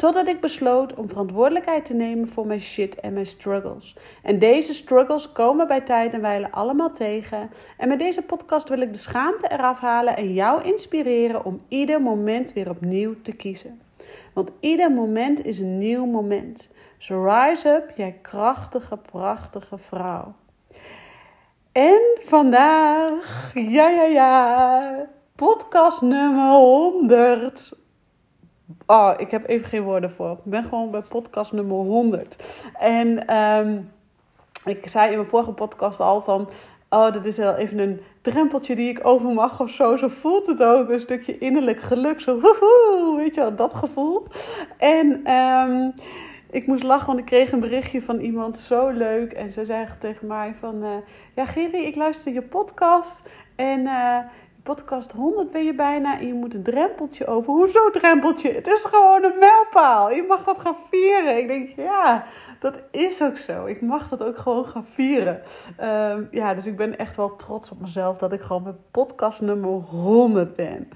Totdat ik besloot om verantwoordelijkheid te nemen voor mijn shit en mijn struggles. En deze struggles komen bij tijd en wijle allemaal tegen. En met deze podcast wil ik de schaamte eraf halen en jou inspireren om ieder moment weer opnieuw te kiezen. Want ieder moment is een nieuw moment. So rise up, jij krachtige, prachtige vrouw. En vandaag, ja, ja, ja, podcast nummer 100. Oh, ik heb even geen woorden voor. Ik ben gewoon bij podcast nummer 100. En um, ik zei in mijn vorige podcast al van... Oh, dat is wel even een drempeltje die ik over mag of zo. Zo voelt het ook. Een stukje innerlijk geluk. Zo, woehoe, weet je wel, dat gevoel. En... Um, ik moest lachen, want ik kreeg een berichtje van iemand zo leuk. En ze zei tegen mij van... Uh, ja, Geri, ik luister je podcast. En uh, podcast 100 ben je bijna. En je moet een drempeltje over. Hoezo drempeltje? Het is gewoon een mijlpaal. Je mag dat gaan vieren. Ik denk, ja, dat is ook zo. Ik mag dat ook gewoon gaan vieren. Uh, ja, dus ik ben echt wel trots op mezelf... dat ik gewoon met podcast nummer 100 ben.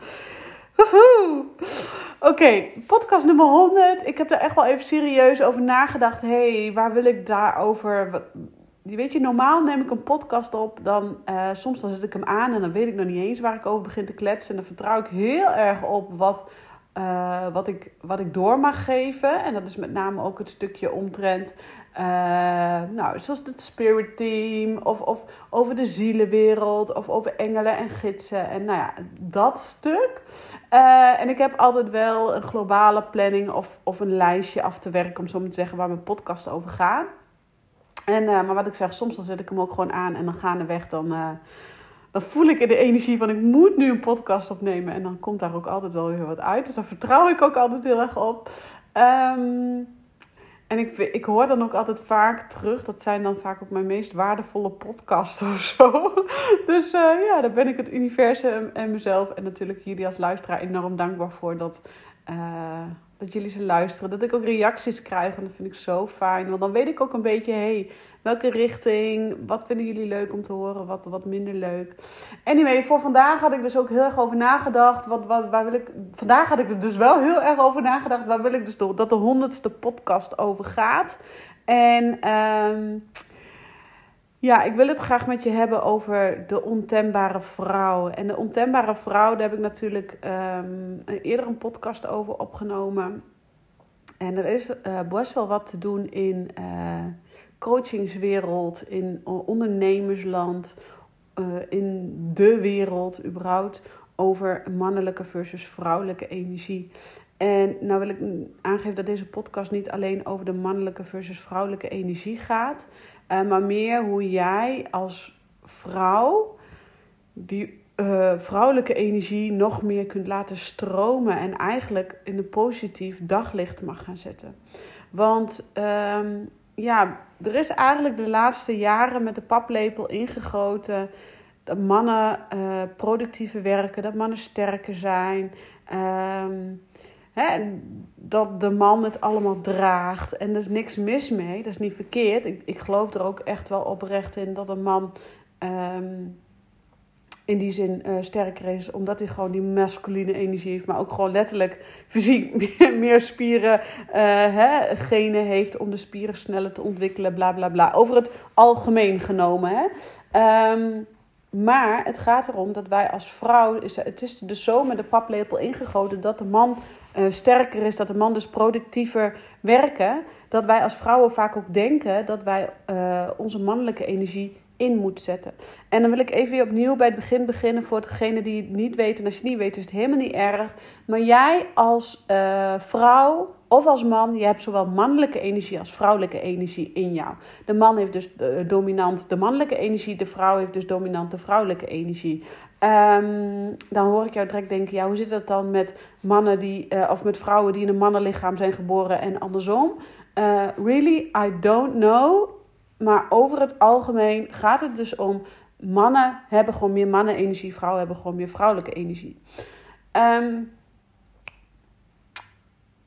Oké, podcast nummer 100. Ik heb er echt wel even serieus over nagedacht. hey, waar wil ik daarover? Weet je, normaal neem ik een podcast op. Dan, uh, soms dan zet ik hem aan en dan weet ik nog niet eens waar ik over begin te kletsen. En dan vertrouw ik heel erg op wat, uh, wat, ik, wat ik door mag geven. En dat is met name ook het stukje omtrent uh, nou, zoals het Spirit Team, of, of over de zielenwereld, of over engelen en gidsen. En nou ja, dat stuk. En ik heb altijd wel een globale planning of, of een lijstje af te werken, om zo maar te zeggen, waar mijn podcast over gaat. En, uh, maar wat ik zeg, soms dan zet ik hem ook gewoon aan en dan gaandeweg dan, dan voel ik de energie van ik moet nu een podcast opnemen. En dan komt daar ook altijd wel weer wat uit. Dus daar vertrouw ik ook altijd heel erg op. Um, en ik, ik hoor dan ook altijd vaak terug, dat zijn dan vaak ook mijn meest waardevolle podcasts of zo. Dus uh, ja, daar ben ik het universum en mezelf en natuurlijk jullie als luisteraar enorm dankbaar voor dat, uh, dat jullie ze luisteren. Dat ik ook reacties krijg en dat vind ik zo fijn. Want dan weet ik ook een beetje, hey, welke richting, wat vinden jullie leuk om te horen, wat, wat minder leuk. Anyway, voor vandaag had ik dus ook heel erg over nagedacht. Wat, wat, waar wil ik, vandaag had ik er dus wel heel erg over nagedacht. Waar wil ik dus dat de honderdste podcast over gaat. En um, ja, ik wil het graag met je hebben over de ontembare vrouw. En de ontembare vrouw, daar heb ik natuurlijk um, eerder een podcast over opgenomen. En er is uh, best wel wat te doen in uh, coachingswereld, in ondernemersland, uh, in de wereld überhaupt over mannelijke versus vrouwelijke energie. En nou wil ik aangeven dat deze podcast niet alleen over de mannelijke versus vrouwelijke energie gaat, uh, maar meer hoe jij als vrouw die uh, vrouwelijke energie nog meer kunt laten stromen en eigenlijk in een positief daglicht mag gaan zetten. Want um, ja, er is eigenlijk de laatste jaren met de paplepel ingegoten dat mannen uh, productiever werken, dat mannen sterker zijn. Um, hè, dat de man het allemaal draagt. En er is niks mis mee, dat is niet verkeerd. Ik, ik geloof er ook echt wel oprecht in dat een man um, in die zin uh, sterker is, omdat hij gewoon die masculine energie heeft, maar ook gewoon letterlijk fysiek meer, spieren, uh, hè, genen heeft om de spieren sneller te ontwikkelen, bla bla bla. Over het algemeen genomen. Hè. Um, maar het gaat erom dat wij als vrouw, het is dus zo met de paplepel ingegoten dat de man uh, sterker is, dat de man dus productiever werken. Dat wij als vrouwen vaak ook denken dat wij uh, onze mannelijke energie in moet zetten. En dan wil ik even weer opnieuw bij het begin beginnen voor degene die het niet weten. En als je het niet weet, is het helemaal niet erg. Maar jij als uh, vrouw of als man, je hebt zowel mannelijke energie als vrouwelijke energie in jou. De man heeft dus uh, dominant de mannelijke energie, de vrouw heeft dus dominant de vrouwelijke energie. Um, dan hoor ik jou direct denken, ja, hoe zit dat dan met mannen die, uh, of met vrouwen die in een mannenlichaam zijn geboren en andersom? Really, I don't know. Maar over het algemeen gaat het dus om mannen hebben gewoon meer mannenenergie, vrouwen hebben gewoon meer vrouwelijke energie. Um,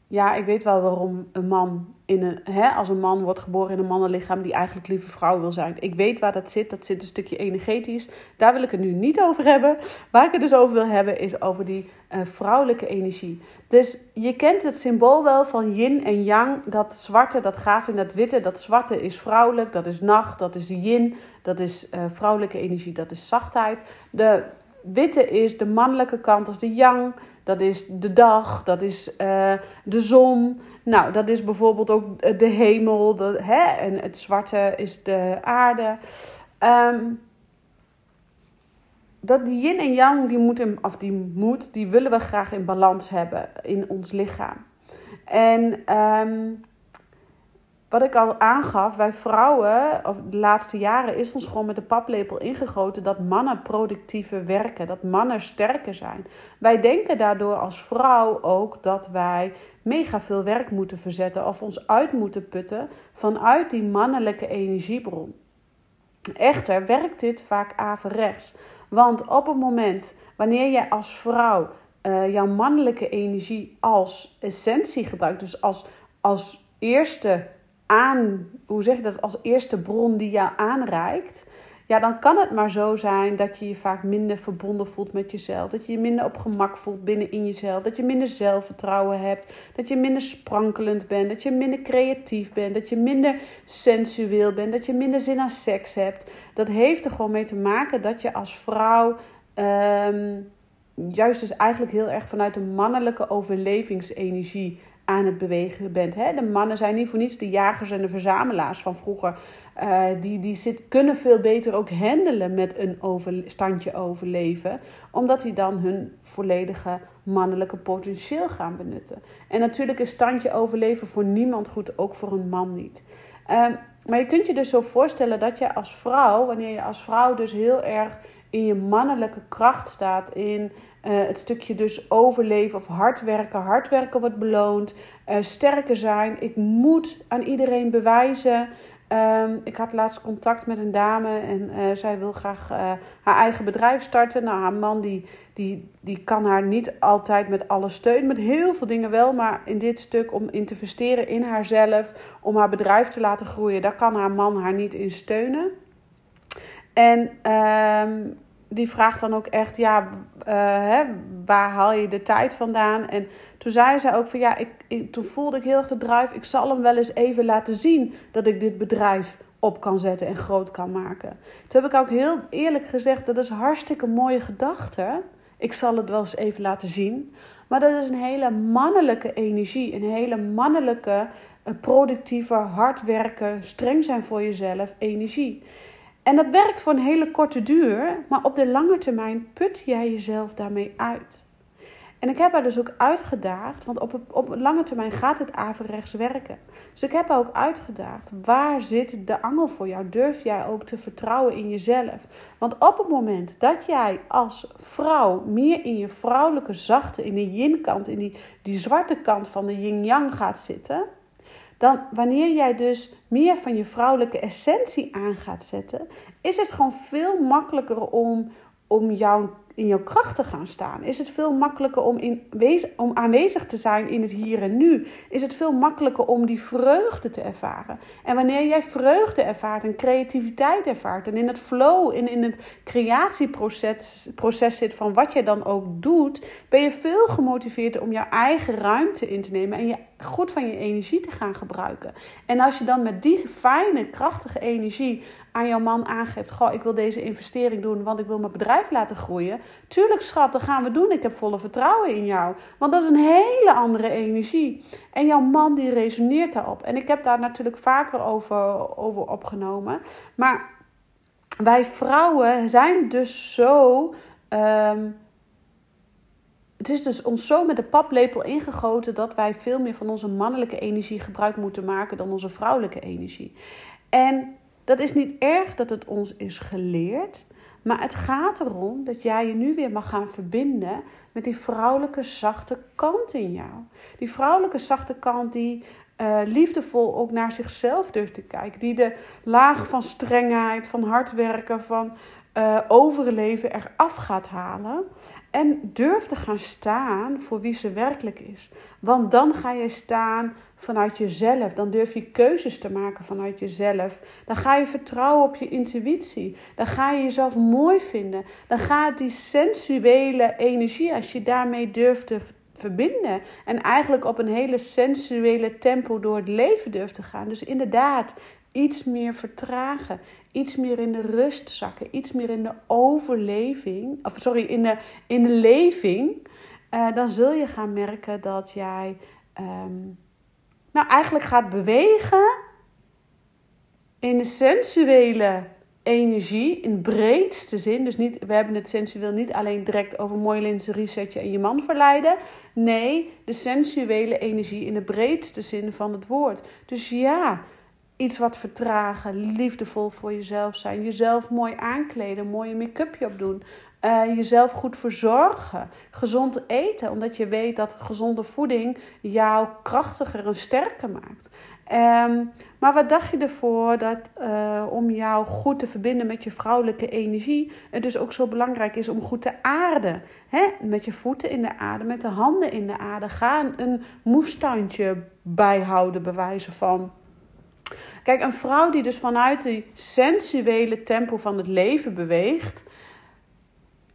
ja, ik weet wel waarom een man in een, hè, als een man wordt geboren in een mannenlichaam die eigenlijk liever vrouw wil zijn. Ik weet waar dat zit. Dat zit een stukje energetisch. Daar wil ik het nu niet over hebben. Waar ik het dus over wil hebben is over die uh, vrouwelijke energie. Dus je kent het symbool wel van yin en yang. Dat zwarte dat gaat in dat witte. Dat zwarte is vrouwelijk, dat is nacht, dat is yin. Dat is uh, vrouwelijke energie, dat is zachtheid. De witte is de mannelijke kant als de yang. Dat is de dag, dat is uh, de zon. Nou, dat is bijvoorbeeld ook de hemel. Hè? En het zwarte is de aarde. Um, dat die yin en yang, die moet, in, of die moet, die willen we graag in balans hebben in ons lichaam. En um, wat ik al aangaf, wij vrouwen, of de laatste jaren is ons gewoon met de paplepel ingegoten dat mannen productiever werken, dat mannen sterker zijn. Wij denken daardoor als vrouw ook dat wij mega veel werk moeten verzetten of ons uit moeten putten vanuit die mannelijke energiebron. Echter werkt dit vaak averechts. Want op het moment wanneer jij als vrouw uh, jouw mannelijke energie als essentie gebruikt, dus als, als eerste aan, hoe zeg je dat, als eerste bron die jou aanreikt, ja, dan kan het maar zo zijn dat je je vaak minder verbonden voelt met jezelf. Dat je je minder op gemak voelt binnen in jezelf. Dat je minder zelfvertrouwen hebt. Dat je minder sprankelend bent. Dat je minder creatief bent. Dat je minder sensueel bent. Dat je minder zin aan seks hebt. Dat heeft er gewoon mee te maken dat je als vrouw. Um, juist dus eigenlijk heel erg vanuit de mannelijke overlevingsenergie aan het bewegen bent. Hè? De mannen zijn niet voor niets de jagers en de verzamelaars van vroeger. Uh, die die zit, kunnen veel beter ook handelen met een standje overleven. Omdat die dan hun volledige mannelijke potentieel gaan benutten. En natuurlijk is standje overleven voor niemand goed, ook voor een man niet. Uh, maar je kunt je dus zo voorstellen dat je als vrouw, wanneer je als vrouw dus heel erg in je mannelijke kracht staat, in uh, het stukje dus overleven of hard werken. Hard werken wordt beloond. Uh, sterker zijn. Ik moet aan iedereen bewijzen. Um, ik had laatst contact met een dame en uh, zij wil graag haar eigen bedrijf starten. Nou, haar man die, die, die kan haar niet altijd met alle steun, met heel veel dingen wel. Maar in dit stuk om in te investeren in haarzelf, om haar bedrijf te laten groeien, daar kan haar man haar niet in steunen. En um, die vraagt dan ook echt, ja, uh, hè, waar haal je de tijd vandaan? En toen zei ze ook van, ja, ik, ik, toen voelde ik heel erg de drive, ik zal hem wel eens even laten zien dat ik dit bedrijf op kan zetten en groot kan maken. Toen heb ik ook heel eerlijk gezegd, dat is hartstikke mooie gedachte. Ik zal het wel eens even laten zien. Maar dat is een hele mannelijke energie, een hele mannelijke, eh, productieve, hard werken, streng zijn voor jezelf energie. En dat werkt voor een hele korte duur, maar op de lange termijn put jij jezelf daarmee uit. En ik heb haar dus ook uitgedaagd, want op, op lange termijn gaat het averechts werken. Dus ik heb haar ook uitgedaagd, waar zit de angel voor jou? Durf jij ook te vertrouwen in jezelf? Want op het moment dat jij als vrouw meer in je vrouwelijke zachte, in de yin-kant, in die, die zwarte kant van de yin-yang gaat zitten, dan wanneer jij dus meer van je vrouwelijke essentie aan gaat zetten, is het gewoon veel makkelijker om, om jou in jouw kracht te gaan staan? Is het veel makkelijker om, in, om aanwezig te zijn in het hier en nu? Is het veel makkelijker om die vreugde te ervaren? En wanneer jij vreugde ervaart en creativiteit ervaart en in het flow, in, in het creatieproces proces zit van wat je dan ook doet, ben je veel gemotiveerd om jouw eigen ruimte in te nemen en je goed van je energie te gaan gebruiken. En als je dan met die fijne, krachtige energie aan jouw man aangeeft: Goh, ik wil deze investering doen, want ik wil mijn bedrijf laten groeien. Tuurlijk, schat, dat gaan we doen. Ik heb volle vertrouwen in jou. Want dat is een hele andere energie. En jouw man die resoneert daarop. En ik heb daar natuurlijk vaker over, over opgenomen. Maar wij vrouwen zijn dus zo. Um, het is dus ons zo met de paplepel ingegoten dat wij veel meer van onze mannelijke energie gebruik moeten maken dan onze vrouwelijke energie. En dat is niet erg dat het ons is geleerd, maar het gaat erom dat jij je nu weer mag gaan verbinden met die vrouwelijke zachte kant in jou. Die vrouwelijke zachte kant die uh, liefdevol ook naar zichzelf durft te kijken. Die de laag van strengheid, van hard werken, van uh, overleven eraf gaat halen. En durf te gaan staan voor wie ze werkelijk is. Want dan ga je staan vanuit jezelf. Dan durf je keuzes te maken vanuit jezelf. Dan ga je vertrouwen op je intuïtie. Dan ga je jezelf mooi vinden. Dan gaat die sensuele energie, als je daarmee durft te verbinden. En eigenlijk op een hele sensuele tempo door het leven durft te gaan. Dus inderdaad, iets meer vertragen, iets meer in de rust zakken, iets meer in de overleving, of sorry, in de, in de leving, uh, dan zul je gaan merken dat jij um, nou eigenlijk gaat bewegen in de sensuele energie in breedste zin. Dus niet, we hebben het sensueel niet alleen direct over mooi lingerie setje en je man verleiden. Nee, de sensuele energie in de breedste zin van het woord. Dus ja, iets wat vertragen, liefdevol voor jezelf zijn, jezelf mooi aankleden, mooie make-upje opdoen, uh, jezelf goed verzorgen, gezond eten, omdat je weet dat gezonde voeding jou krachtiger en sterker maakt. Um, maar wat dacht je ervoor dat uh, om jou goed te verbinden met je vrouwelijke energie, het dus ook zo belangrijk is om goed te aarden? Hè? Met je voeten in de aarde, met de handen in de aarde. Ga een moestuintje bijhouden, bewijzen van. Kijk, een vrouw die dus vanuit die sensuele tempo van het leven beweegt,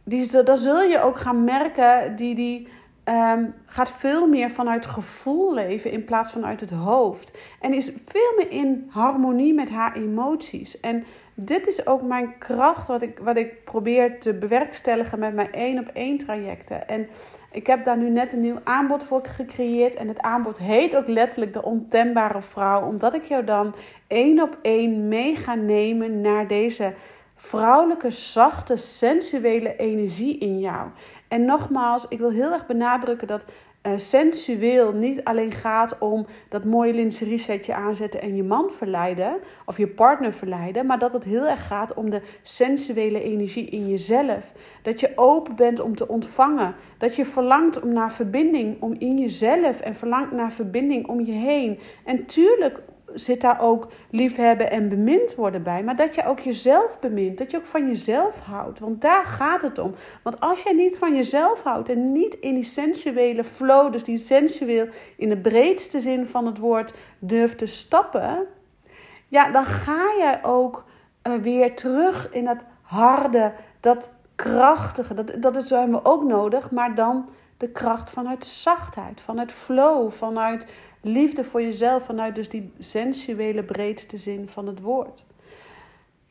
die, dat zul je ook gaan merken, die, die um, gaat veel meer vanuit gevoel leven in plaats van uit het hoofd. En is veel meer in harmonie met haar emoties. En dit is ook mijn kracht, wat ik, wat ik probeer te bewerkstelligen met mijn één op één trajecten. En ik heb daar nu net een nieuw aanbod voor gecreëerd. En het aanbod heet ook letterlijk de ontembare vrouw. Omdat ik jou dan één op één mee ga nemen naar deze vrouwelijke, zachte, sensuele energie in jou. En nogmaals, ik wil heel erg benadrukken dat uh, sensueel niet alleen gaat om dat mooie lingerie setje aanzetten en je man verleiden of je partner verleiden, maar dat het heel erg gaat om de sensuele energie in jezelf. Dat je open bent om te ontvangen, dat je verlangt om naar verbinding om in jezelf en verlangt naar verbinding om je heen. En tuurlijk zit daar ook liefhebben en bemind worden bij. Maar dat je ook jezelf bemint. Dat je ook van jezelf houdt. Want daar gaat het om. Want als je niet van jezelf houdt en niet in die sensuele flow, dus die sensueel in de breedste zin van het woord durft te stappen. Ja, dan ga je ook uh, weer terug in dat harde, dat krachtige. Dat, dat is, hebben we ook nodig. Maar dan de kracht vanuit zachtheid, vanuit flow, vanuit Liefde voor jezelf vanuit dus die sensuele breedste zin van het woord.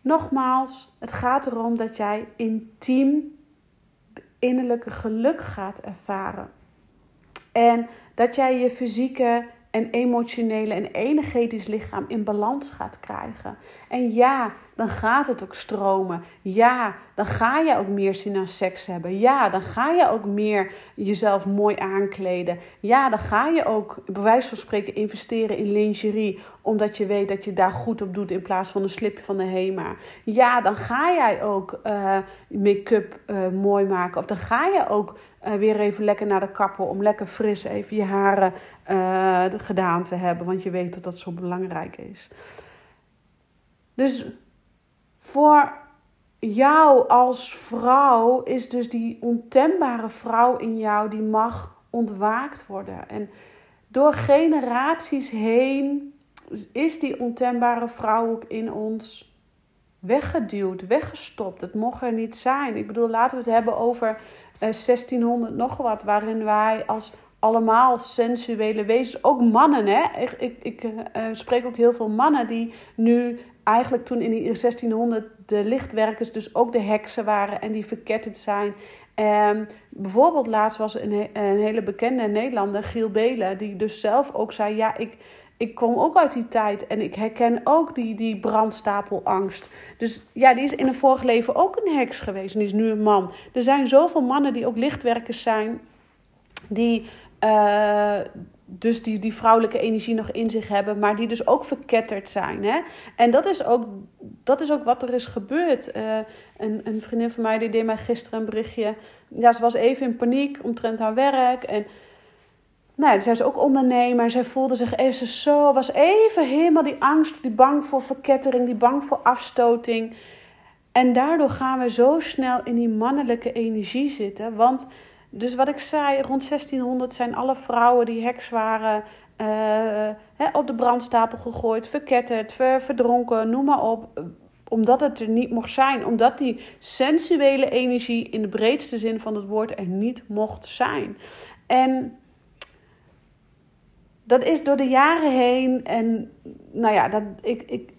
Nogmaals, het gaat erom dat jij intiem innerlijke geluk gaat ervaren. En dat jij je fysieke en emotionele en energetisch lichaam in balans gaat krijgen. En ja, dan gaat het ook stromen. Ja, dan ga je ook meer zin aan seks hebben. Ja, dan ga je ook meer jezelf mooi aankleden. Ja, dan ga je ook, bij wijze van spreken, investeren in lingerie. Omdat je weet dat je daar goed op doet in plaats van een slipje van de HEMA. Ja, dan ga jij ook uh, make-up uh, mooi maken. Of dan ga je ook uh, weer even lekker naar de kapper om lekker fris even je haren gedaan te hebben. Want je weet dat dat zo belangrijk is. Dus voor jou als vrouw is dus die ontembare vrouw in jou, die mag ontwaakt worden. En door generaties heen is die ontembare vrouw ook in ons weggeduwd, weggestopt. Het mocht er niet zijn. Ik bedoel, laten we het hebben over 1600 eh, nog wat, waarin wij als allemaal sensuele wezens, ook mannen, hè? Ik, ik, ik uh, spreek ook heel veel mannen die nu eigenlijk toen in die 1600 de lichtwerkers dus ook de heksen waren en die verketterd zijn. Um, bijvoorbeeld laatst was een, een hele bekende Nederlander, Giel Belen, die dus zelf ook zei: Ja, ik, ik kom ook uit die tijd en ik herken ook die, die brandstapelangst. Dus ja, die is in een vorig leven ook een heks geweest en die is nu een man. Er zijn zoveel mannen die ook lichtwerkers zijn, die. Uh, dus die, die vrouwelijke energie nog in zich hebben, maar die dus ook verketterd zijn. Hè? En dat is, ook, dat is ook wat er is gebeurd. Uh, een, een vriendin van mij die deed mij gisteren een berichtje. Ja, ze was even in paniek omtrent haar werk. En nou, zij is ook ondernemer. Zij voelde zich even zo, was even helemaal die angst, die bang voor verkettering, die bang voor afstoting. En daardoor gaan we zo snel in die mannelijke energie zitten. Want, dus wat ik zei, rond 1600 zijn alle vrouwen die heks waren uh, op de brandstapel gegooid, verketterd, verdronken, noem maar op. Omdat het er niet mocht zijn. Omdat die sensuele energie in de breedste zin van het woord er niet mocht zijn. En dat is door de jaren heen. En nou ja, dat, ik, ik,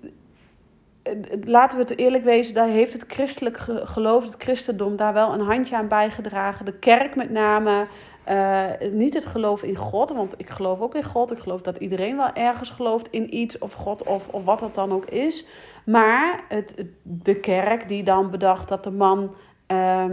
laten we het eerlijk wezen, daar heeft het christelijk geloof, het christendom, daar wel een handje aan bijgedragen. De kerk met name. Uh, niet het geloof in God, want ik geloof ook in God. Ik geloof dat iedereen wel ergens gelooft in iets of God of, of wat dat dan ook is. Maar het, de kerk die dan bedacht dat de man uh,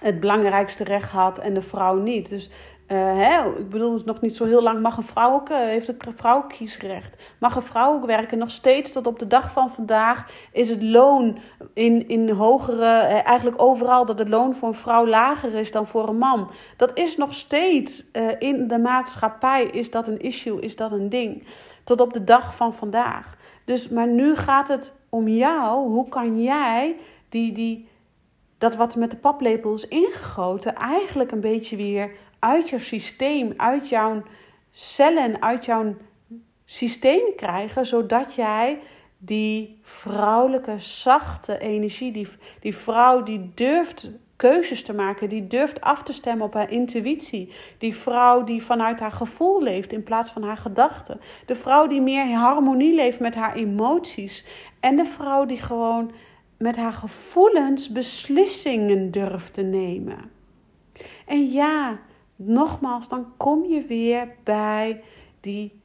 het belangrijkste recht had en de vrouw niet. Dus hè, ik bedoel, nog niet zo heel lang mag een vrouw ook, uh, heeft een vrouw kiesrecht. Mag een vrouw ook werken. Nog steeds tot op de dag van vandaag is het loon in, in hogere, uh, eigenlijk overal, dat het loon voor een vrouw lager is dan voor een man. Dat is nog steeds in de maatschappij, is dat een issue, is dat een ding. Tot op de dag van vandaag. Dus, maar nu gaat het om jou. Hoe kan jij die, die, dat wat met de paplepel is ingegoten, eigenlijk een beetje weer uit jouw systeem, uit jouw cellen, uit jouw systeem krijgen, zodat jij die vrouwelijke, zachte energie, die, die vrouw die durft keuzes te maken, die durft af te stemmen op haar intuïtie, die vrouw die vanuit haar gevoel leeft in plaats van haar gedachten, de vrouw die meer in harmonie leeft met haar emoties en de vrouw die gewoon met haar gevoelens beslissingen durft te nemen. En ja, nogmaals, dan kom je weer bij die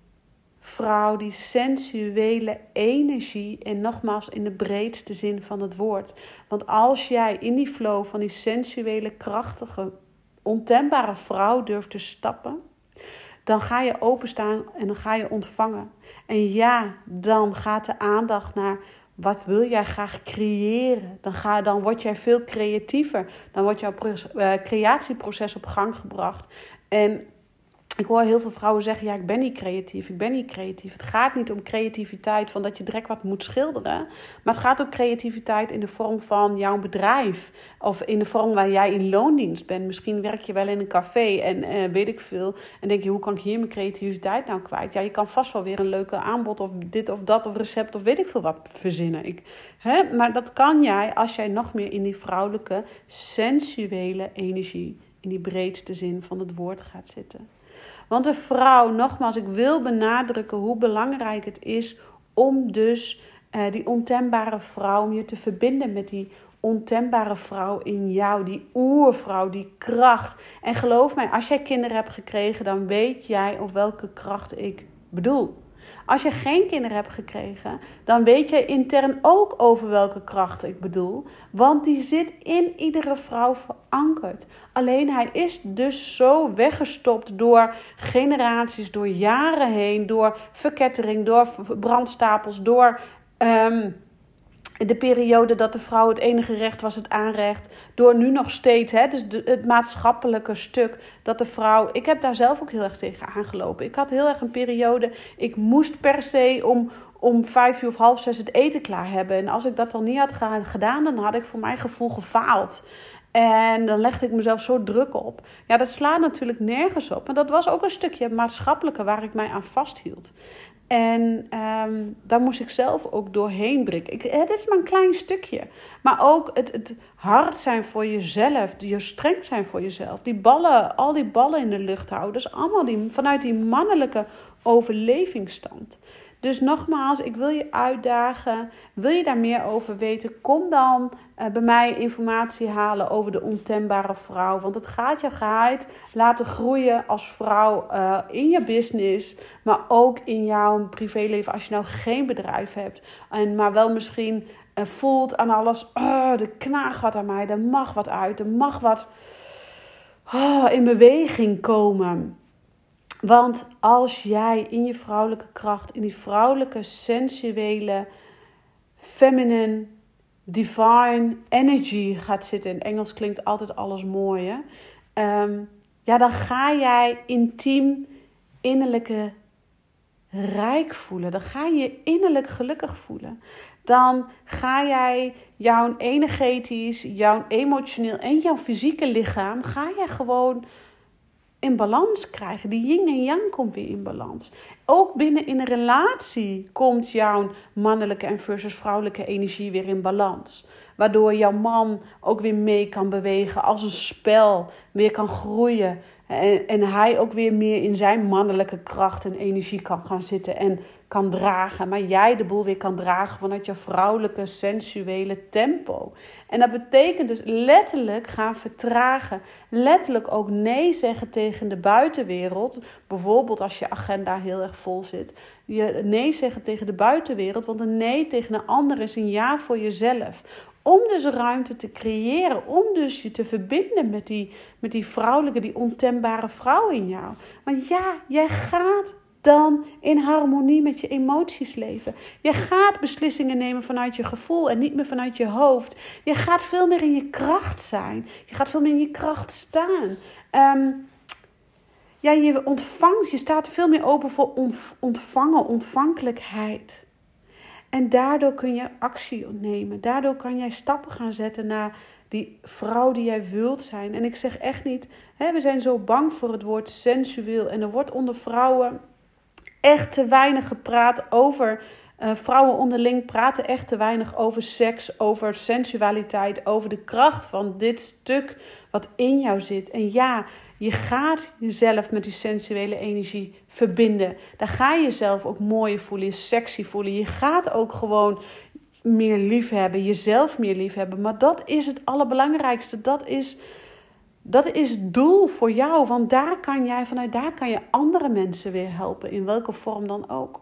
vrouw, die sensuele energie. En nogmaals, in de breedste zin van het woord. Want als jij in die flow van die sensuele, krachtige, ontembare vrouw durft te stappen, dan ga je openstaan en dan ga je ontvangen. En ja, dan gaat de aandacht naar wat wil jij graag creëren? Dan, ga, dan word jij veel creatiever. Dan wordt jouw uh, creatieproces op gang gebracht. En ik hoor heel veel vrouwen zeggen: Ja, ik ben niet creatief, ik ben niet creatief. Het gaat niet om creativiteit van dat je direct wat moet schilderen. Maar het gaat ook creativiteit in de vorm van jouw bedrijf. Of in de vorm waar jij in loondienst bent. Misschien werk je wel in een café en uh, weet ik veel. En denk je: Hoe kan ik hier mijn creativiteit nou kwijt? Ja, je kan vast wel weer een leuke aanbod of dit of dat of recept of weet ik veel wat verzinnen. Ik, hè? Maar dat kan jij als jij nog meer in die vrouwelijke, sensuele energie, in die breedste zin van het woord gaat zitten. Want een vrouw, nogmaals, ik wil benadrukken hoe belangrijk het is om dus uh, die ontembare vrouw, om je te verbinden met die ontembare vrouw in jou, die oervrouw, die kracht. En geloof mij, als jij kinderen hebt gekregen, dan weet jij op welke kracht ik bedoel. Als je geen kinderen hebt gekregen, dan weet je intern ook over welke kracht ik bedoel. Want die zit in iedere vrouw verankerd. Alleen hij is dus zo weggestopt door generaties, door jaren heen, door verkettering, door brandstapels, door. Ehm, de periode dat de vrouw het enige recht was, het aanrecht. Door nu nog steeds, hè, dus het maatschappelijke stuk dat de vrouw. Ik heb daar zelf ook heel erg tegen aangelopen. Ik had heel erg een periode. Ik moest per se om, om vijf uur of half zes het eten klaar hebben. En als ik dat dan niet had gedaan, dan had ik voor mijn gevoel gefaald. En dan legde ik mezelf zo druk op. Ja, dat slaat natuurlijk nergens op. Maar dat was ook een stukje maatschappelijke waar ik mij aan vasthield. En um, daar moest ik zelf ook doorheen breken. Ik, het is maar een klein stukje. Maar ook het, het hard zijn voor jezelf. Je streng zijn voor jezelf. Die ballen, al die ballen in de lucht houden. Dus allemaal die, vanuit die mannelijke overlevingsstand. Dus nogmaals, ik wil je uitdagen. Wil je daar meer over weten? Kom dan bij mij informatie halen over de ontembare vrouw. Want het gaat je geheid laten groeien als vrouw uh, in je business. Maar ook in jouw privéleven als je nou geen bedrijf hebt. En, maar wel misschien uh, voelt aan alles. Oh, de knaag wat aan mij. Er mag wat uit. Er mag wat oh, in beweging komen. Want als jij in je vrouwelijke kracht, in die vrouwelijke, sensuele, feminine, divine energy gaat zitten. In Engels klinkt altijd alles mooi, hè? Ehm, ja, dan ga jij intiem innerlijke rijk voelen. Dan ga je je innerlijk gelukkig voelen. Dan ga jij jouw energetisch, jouw emotioneel en jouw fysieke lichaam, ga jij gewoon in balans krijgen. Die yin en yang komt weer in balans. Ook binnen in een relatie komt jouw mannelijke en versus vrouwelijke energie weer in balans. Waardoor jouw man ook weer mee kan bewegen als een spel, weer kan groeien. En, en hij ook weer meer in zijn mannelijke kracht en energie kan gaan zitten en kan dragen. Maar jij de boel weer kan dragen vanuit je vrouwelijke, sensuele tempo. En dat betekent dus letterlijk gaan vertragen. Letterlijk ook nee zeggen tegen de buitenwereld. Bijvoorbeeld als je agenda heel erg vol zit. Je nee zeggen tegen de buitenwereld. Want een nee tegen een ander is een ja voor jezelf. Om dus ruimte te creëren. Om dus je te verbinden met die, met die vrouwelijke, die ontembare vrouw in jou. Want ja, jij gaat dan in harmonie met je emoties leven. Je gaat beslissingen nemen vanuit je gevoel en niet meer vanuit je hoofd. Je gaat veel meer in je kracht zijn. Je gaat veel meer in je kracht staan. Ehm, ja, je ontvangt, je staat veel meer open voor ontvangen, ontvankelijkheid. En daardoor kun je actie nemen. Daardoor kan jij stappen gaan zetten naar die vrouw die jij wilt zijn. En ik zeg echt niet, hè, we zijn zo bang voor het woord sensueel. En er wordt onder vrouwen echt te weinig gepraat over. Uh, vrouwen onderling praten echt te weinig over seks, over sensualiteit, over de kracht van dit stuk wat in jou zit. En ja, je gaat jezelf met die sensuele energie verbinden. Daar ga je jezelf ook mooier voelen, je sexy voelen. Je gaat ook gewoon meer lief hebben, jezelf meer lief hebben. Maar dat is het allerbelangrijkste. Dat is dat is het doel voor jou, want daar kan jij vanuit daar kan je andere mensen weer helpen, in welke vorm dan ook.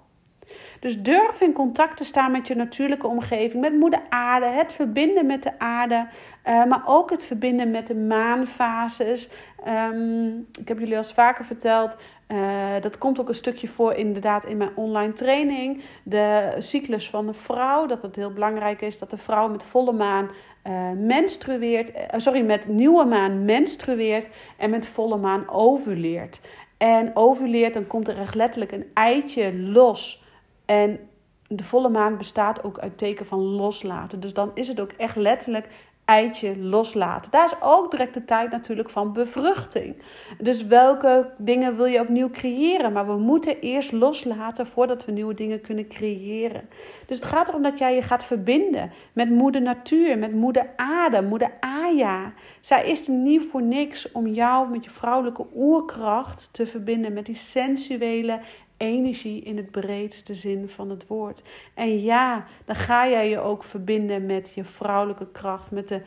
Dus durf in contact te staan met je natuurlijke omgeving, met moeder aarde, het verbinden met de aarde, uh, maar ook het verbinden met de maanfases. Um, ik heb jullie al vaker verteld, uh, dat komt ook een stukje voor inderdaad in mijn online training. De cyclus van de vrouw, dat het heel belangrijk is dat de vrouw met volle maan uh, menstrueert, uh, sorry, met nieuwe maan menstrueert en met volle maan ovuleert. En ovuleert, dan komt er echt letterlijk een eitje los. En de volle maan bestaat ook uit teken van loslaten. Dus dan is het ook echt letterlijk eitje loslaten. Daar is ook direct de tijd natuurlijk van bevruchting. Dus welke dingen wil je opnieuw creëren? Maar we moeten eerst loslaten voordat we nieuwe dingen kunnen creëren. Dus het gaat erom dat jij je gaat verbinden met moeder natuur, met moeder aarde, moeder Aya. Zij is er niet voor niks om jou met je vrouwelijke oerkracht te verbinden met die sensuele energie in het breedste zin van het woord. En ja, dan ga jij je ook verbinden met je vrouwelijke kracht, met de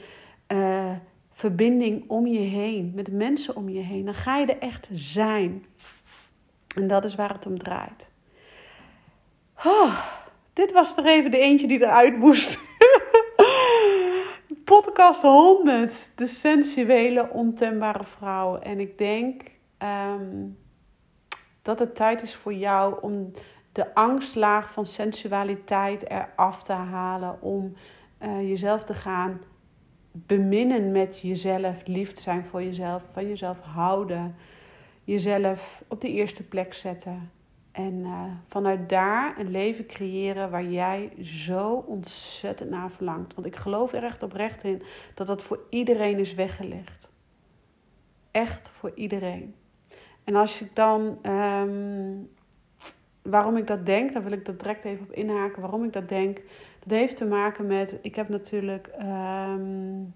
uh, verbinding om je heen, met de mensen om je heen. Dan ga je er echt zijn. En dat is waar het om draait. Oh, dit was toch even de eentje die eruit moest. Podcast 100, de sensuele, ontembare vrouw. En ik denk. Um, dat het tijd is voor jou om de angstlaag van sensualiteit eraf te halen. Om uh, jezelf te gaan beminnen met jezelf, lief zijn voor jezelf, van jezelf houden, jezelf op de eerste plek zetten. En uh, vanuit daar een leven creëren waar jij zo ontzettend naar verlangt. Want ik geloof er echt oprecht in dat dat voor iedereen is weggelegd. Echt voor iedereen. En als ik dan, ehm, waarom ik dat denk, dan wil ik dat direct even op inhaken. Waarom ik dat denk, dat heeft te maken met, ik heb natuurlijk, um,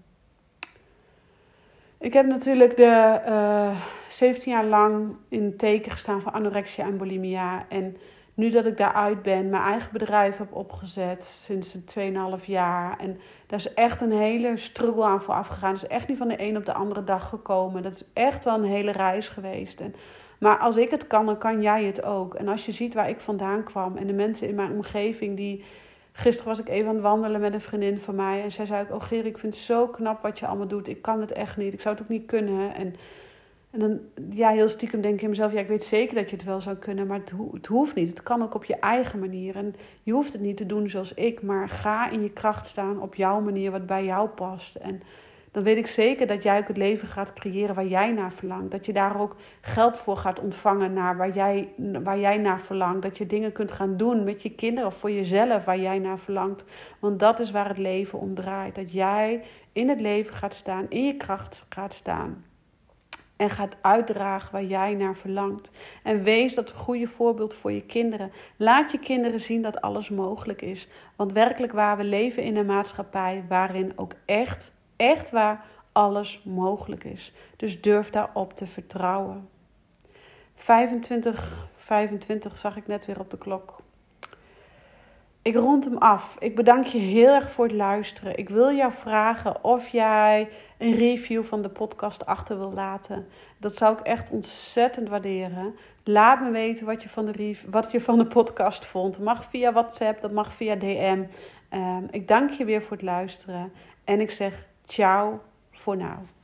ik heb natuurlijk de uh, eh, 17 jaar lang in het teken gestaan van anorexia en bulimia. En nu dat ik daaruit ben, mijn eigen bedrijf heb opgezet sinds een 2,5 jaar. En daar is echt een hele struggle aan vooraf gegaan. Dat is echt niet van de een op de andere dag gekomen. Dat is echt wel een hele reis geweest. En, maar als ik het kan, dan kan jij het ook. En als je ziet waar ik vandaan kwam en de mensen in mijn omgeving die. Gisteren was ik even aan het wandelen met een vriendin van mij. En zij zei ook: Oh, Geer, ik vind het zo knap wat je allemaal doet. Ik kan het echt niet. Ik zou het ook niet kunnen. En en dan, ja, heel stiekem denk in mezelf, ja, ik weet zeker dat je het wel zou kunnen, maar het, het, hoeft niet. Het kan ook op je eigen manier. En je hoeft het niet te doen zoals ik, maar ga in je kracht staan op jouw manier, wat bij jou past. En dan weet ik zeker dat jij ook het leven gaat creëren waar jij naar verlangt. Dat je daar ook geld voor gaat ontvangen naar waar jij, waar jij naar verlangt. Dat je dingen kunt gaan doen met je kinderen of voor jezelf waar jij naar verlangt. Want dat is waar het leven om draait. Dat jij in het leven gaat staan, in je kracht gaat staan. En gaat uitdragen waar jij naar verlangt. En wees dat goede voorbeeld voor je kinderen. Laat je kinderen zien dat alles mogelijk is. Want werkelijk waar, we leven in een maatschappij waarin ook echt, echt waar alles mogelijk is. Dus durf daarop te vertrouwen. 25, 25 zag ik net weer op de klok. Ik rond hem af. Ik bedank je heel erg voor het luisteren. Ik wil jou vragen of jij een review van de podcast achter wil laten. Dat zou ik echt ontzettend waarderen. Laat me weten wat je van de, wat je van de podcast vond. Dat mag via WhatsApp, dat mag via DM. Ehm, ik dank je weer voor het luisteren. En ik zeg ciao voor nu.